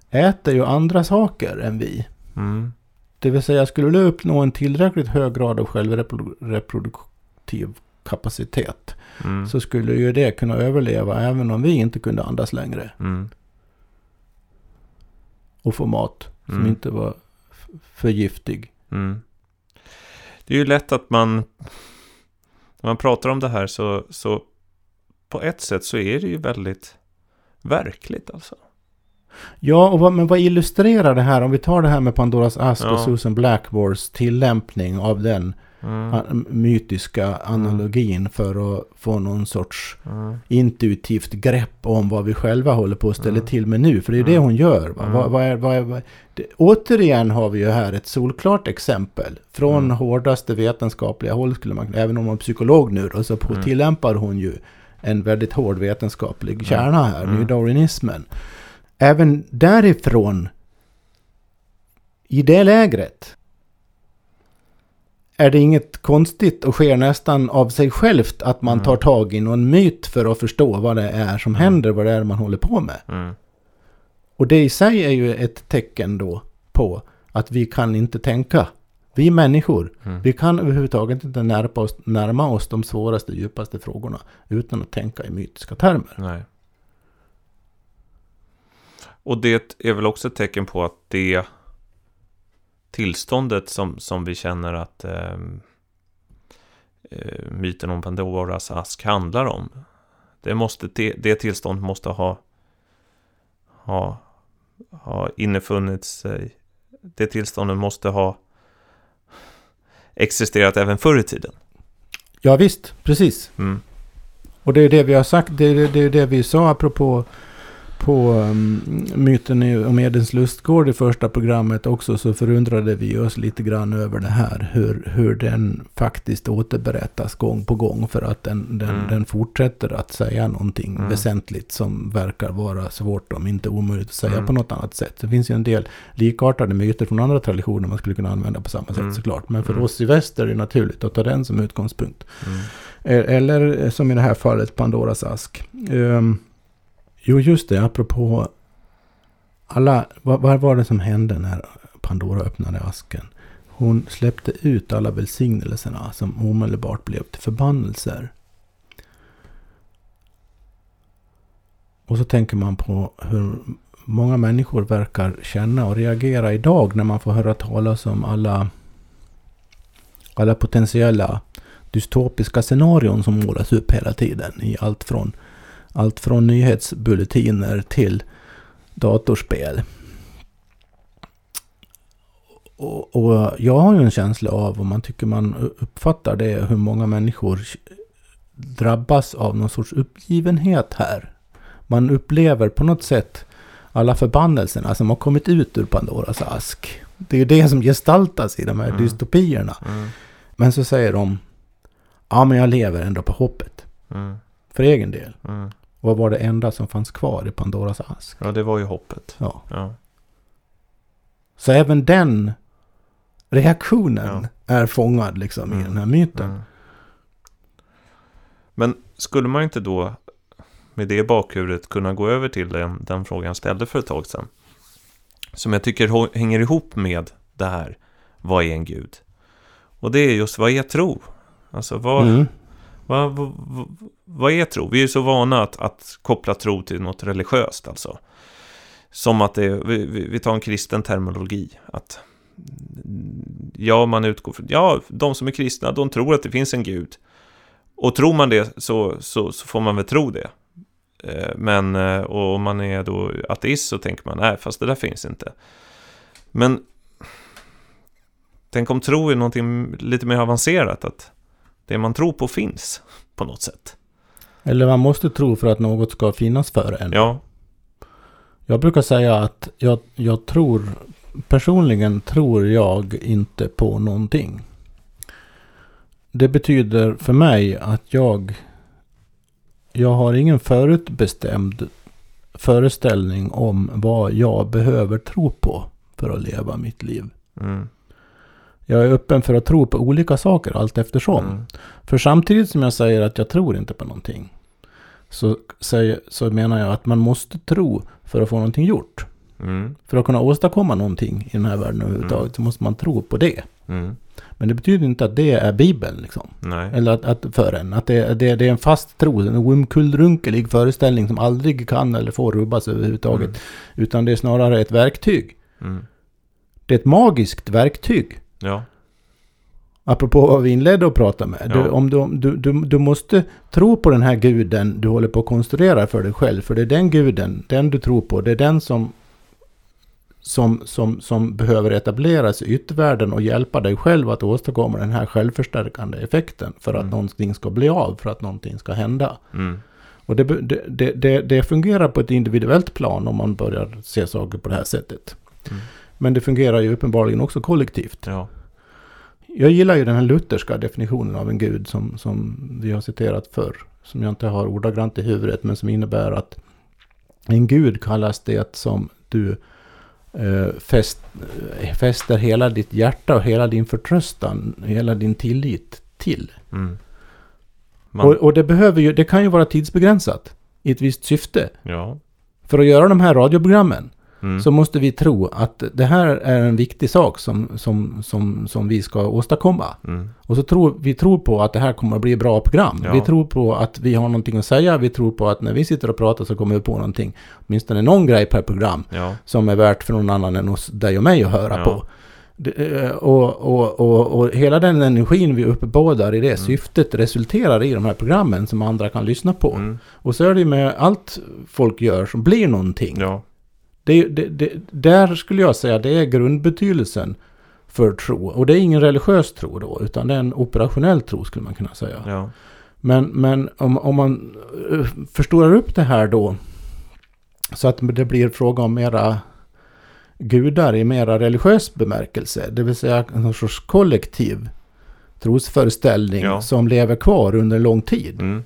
äter ju andra saker än vi. Mm. Det vill säga, skulle du uppnå en tillräckligt hög grad av självreproduktiv kapacitet Mm. så skulle ju det kunna överleva även om vi inte kunde andas längre Mm. och få mat som Mm. inte var för giftig. Mm. Det är ju lätt att man, när man pratar om det här så, så på ett sätt så är det ju väldigt verkligt alltså. Ja, och vad, men vad illustrerar det här? Om vi tar det här med Pandoras ask Ja. och Susan Blackmores tillämpning av den Mm. mytiska analogin för att få någon sorts Mm. intuitivt grepp om vad vi själva håller på att ställa Mm. till med nu. För det är det Mm. hon gör. Va? Mm. Vad, vad är, vad är, vad, det, återigen har vi ju här ett solklart exempel. Från hårdaste vetenskapliga håll skulle man även om hon är psykolog nu då, så på, tillämpar hon ju en väldigt hård vetenskaplig kärna här, Mm. newdarwinismen. Även därifrån, i det lägret, är det inget konstigt och sker nästan av sig självt att man Mm. tar tag i någon myt för att förstå vad det är som Mm. händer, vad det är man håller på med. Mm. Och det i sig är ju ett tecken då på att vi kan inte tänka. Vi människor, Mm. vi kan överhuvudtaget inte närma oss, närma oss de svåraste, djupaste frågorna utan att tänka i mytiska termer. Nej. Och det är väl också ett tecken på att det tillståndet som, som vi känner att ehm, eh, myten om Pandoras ask handlar om. Det, måste, det, det tillståndet måste ha, ha, ha innefunnit sig. Det tillståndet måste ha existerat även förr i tiden. Ja visst, precis. Mm. Och det är det vi har sagt, det är det, det, är det vi sa apropå på um, myten om Edens lustgård i första programmet också så förundrade vi oss lite grann över det här. Hur, hur den faktiskt återberättas gång på gång för att den, den, Mm. den fortsätter att säga någonting Mm. väsentligt som verkar vara svårt om inte omöjligt att säga Mm. på något annat sätt. Det finns ju en del likartade myter från andra traditioner man skulle kunna använda på samma sätt Mm. såklart. Men för Mm. oss i väster är det naturligt att ta den som utgångspunkt. Mm. Eh, Eller eh, som i det här fallet Pandoras ask. Um, jo, just det, apropå alla... Vad, vad var det som hände när Pandora öppnade asken? Hon släppte ut alla välsignelserna som omedelbart blev till förbannelser. Och så tänker man på hur många människor verkar känna och reagera idag när man får höra talas om alla, alla potentiella dystopiska scenarion som målas upp hela tiden i allt från, allt från nyhetsbulletiner till datorspel. Och, och jag har ju en känsla av, om man tycker man uppfattar det, hur många människor drabbas av någon sorts uppgivenhet här. Man upplever på något sätt alla förbannelserna som har kommit ut ur Pandoras ask. Det är ju det som gestaltas i de här Mm. dystopierna. Mm. Men så säger de, ja men jag lever ändå på hoppet. Mm. För egen del. Mm. Vad var det enda som fanns kvar i Pandoras ask? Ja, det var ju hoppet. Ja. Ja. Så även den reaktionen är fångad liksom i Mm. den här myten. Mm. Men skulle man inte då med det i bakhuvudet kunna gå över till den, den frågan jag ställde för ett tag sedan? Som jag tycker hänger ihop med det här. Vad är en gud? Och det är just, vad är tro? Alltså, vad, Mm. vad, vad, vad, är tro? Vi är ju så vana att, att koppla tro till något religiöst, alltså. Som att det är, vi, vi tar en kristen terminologi. Att ja, man utgår från, ja, de som är kristna, de tror att det finns en gud. Och tror man det så, så, så får man väl tro det. Eh, men eh, och om man är då ateist så tänker man, nej, fast det där finns inte. Men Tänk om tro är någonting lite mer avancerat, att det man tror på finns på något sätt. Eller man måste tro för att något ska finnas för en. Ja, Jag brukar säga att jag, jag tror, personligen tror jag inte på någonting. Det betyder för mig att jag, jag har ingen förutbestämd föreställning om vad jag behöver tro på för att leva mitt liv. mm, Jag är öppen för att tro på olika saker allt eftersom. mm, För samtidigt som jag säger att jag tror inte på någonting. Så, säger, så menar jag att man måste tro för att få någonting gjort. mm, För att kunna åstadkomma någonting i den här världen överhuvudtaget så måste man tro på det. mm, Men det betyder inte att det är Bibeln liksom. nej, Eller att, att för en. Att det, det, det är en fast tro, en omkullrunkelig föreställning som aldrig kan eller får rubbas överhuvudtaget. Mm. Utan det är snarare ett verktyg. mm, Det är ett magiskt verktyg. ja, Apropå vad vi inledde att prata med. Du, Ja. om du, du, du, du måste tro på den här guden du håller på att konstruera för dig själv. För det är den guden, den du tror på, det är den som, som, som, som behöver etableras i yttervärlden och hjälpa dig själv att åstadkomma den här självförstärkande effekten. För att Mm. någonting ska bli av, för att någonting ska hända. mm, Och det, det, det, det fungerar på ett individuellt plan om man börjar se saker på det här sättet. Mm. Men det fungerar ju uppenbarligen också kollektivt. ja, Jag gillar ju den här lutherska definitionen av en gud som, som vi har citerat förr. Som jag inte har ordagrant i huvudet men som innebär att en gud kallas det som du eh, fäst, eh, fäster hela ditt hjärta och hela din förtröstan, hela din tillit till. mm. Man, Och, och det, behöver ju, det kan ju vara tidsbegränsat i ett visst syfte. ja, För att göra de här radioprogrammen mm, så måste vi tro att det här är en viktig sak som, som, som, som vi ska åstadkomma. mm, Och så tror vi tror på att det här kommer att bli bra program. Ja. Vi tror på att vi har någonting att säga. Vi tror på att när vi sitter och pratar så kommer vi på någonting. Åtminstone någon grej per program. ja, Som är värt för någon annan än oss, dig och mig att höra Ja. på. Det, eh, och, och, och, och hela den energin vi uppbådar i det Mm. syftet resulterar i de här programmen som andra kan lyssna på. mm, Och så är det ju med allt folk gör som blir någonting. ja, Det, det, det, där skulle jag säga det är grundbetydelsen för tro. Och det är ingen religiös tro då, utan det är en operationell tro skulle man kunna säga. ja, Men, men om, om man eh, förstorar upp det här då, så att det blir fråga om mera gudar i mera religiös bemärkelse, det vill säga en sorts kollektiv trosföreställning Ja. som lever kvar under lång tid. mm,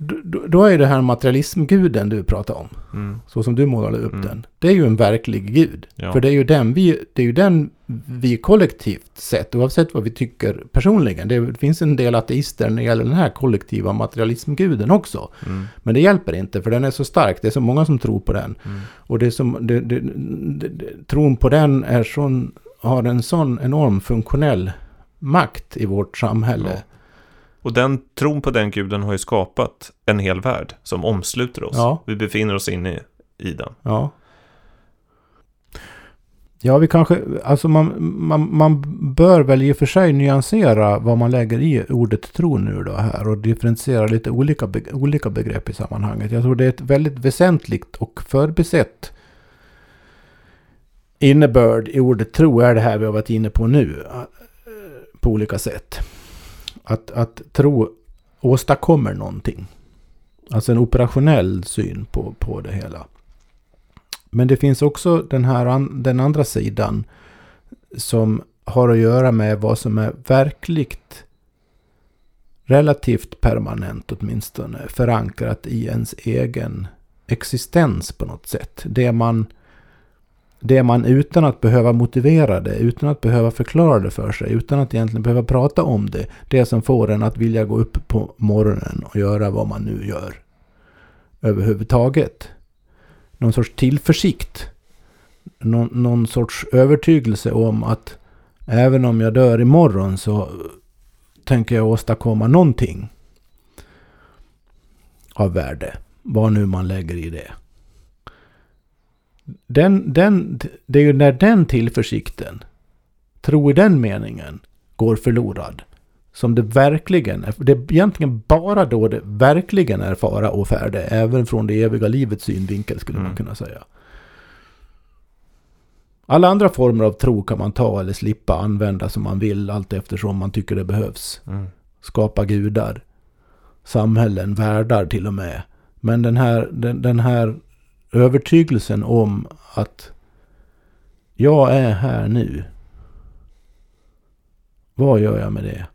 Då, då- är det här materialismguden du pratar om. mm, Så som du målade upp Mm. den. Det är ju en verklig gud. ja, För det är ju den vi, det är ju den vi kollektivt sett, oavsett vad vi tycker personligen. Det finns en del ateister när det gäller den här kollektiva materialismguden också. mm, Men det hjälper inte, för den är så stark. Det är så många som tror på den. mm, Och det som, det, det, det, tron på den är sån, har en sån enorm funktionell makt i vårt samhälle. Ja. Och den tron på den guden har ju skapat en hel värld som omsluter oss. Ja. Vi befinner oss inne i den. Ja. Ja, vi kanske, alltså man, man, man bör väl i och för sig nyansera vad man lägger i ordet tro nu då här och differentiera lite olika, be, olika begrepp i sammanhanget. Jag tror det är ett väldigt väsentligt och förbisett innebörd i ordet tro är det här vi har varit inne på nu eh, på olika sätt. Att, att tro åstadkommer någonting. Alltså en operationell syn på, på det hela. Men det finns också den här den andra sidan som har att göra med vad som är verkligt relativt permanent åtminstone förankrat i ens egen existens på något sätt. Det man, det man utan att behöva motivera det, utan att behöva förklara det för sig, utan att egentligen behöva prata om det. Det som får en att vilja gå upp på morgonen och göra vad man nu gör. Överhuvudtaget någon sorts tillförsikt. Någon, någon sorts övertygelse om att även om jag dör imorgon så tänker jag åstadkomma någonting av värde. Vad nu man lägger i det. Den, den, det är ju när den tillförsikten, tro i den meningen, går förlorad. Som det verkligen är. Det är egentligen bara då det verkligen är fara och färde. Även från det eviga livets synvinkel skulle man Mm. kunna säga. Alla andra former av tro kan man ta eller slippa använda som man vill allt eftersom man tycker det behövs. Mm. Skapa gudar, samhällen, världar till och med. Men den här, den, den här övertygelsen om att jag är här nu. Vad gör jag med det?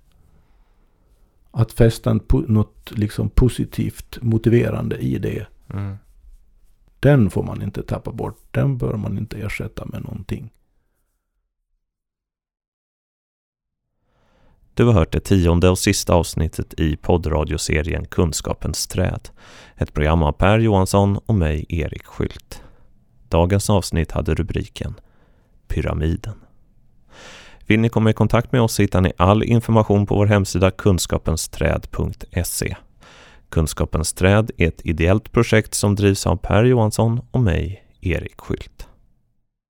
Att fästa en, något liksom positivt motiverande i det. Mm. Den får man inte tappa bort. Den bör man inte ersätta med någonting. Du har hört det tionde och sista avsnittet i poddradioserien Kunskapens träd. Ett program av Per Johansson och mig, Erik Skylt. Dagens avsnitt hade rubriken Pyramiden. Vill ni komma i kontakt med oss hittar ni all information på vår hemsida kunskapensträd.se. Kunskapens träd är ett ideellt projekt som drivs av Per Johansson och mig, Erik Skylt.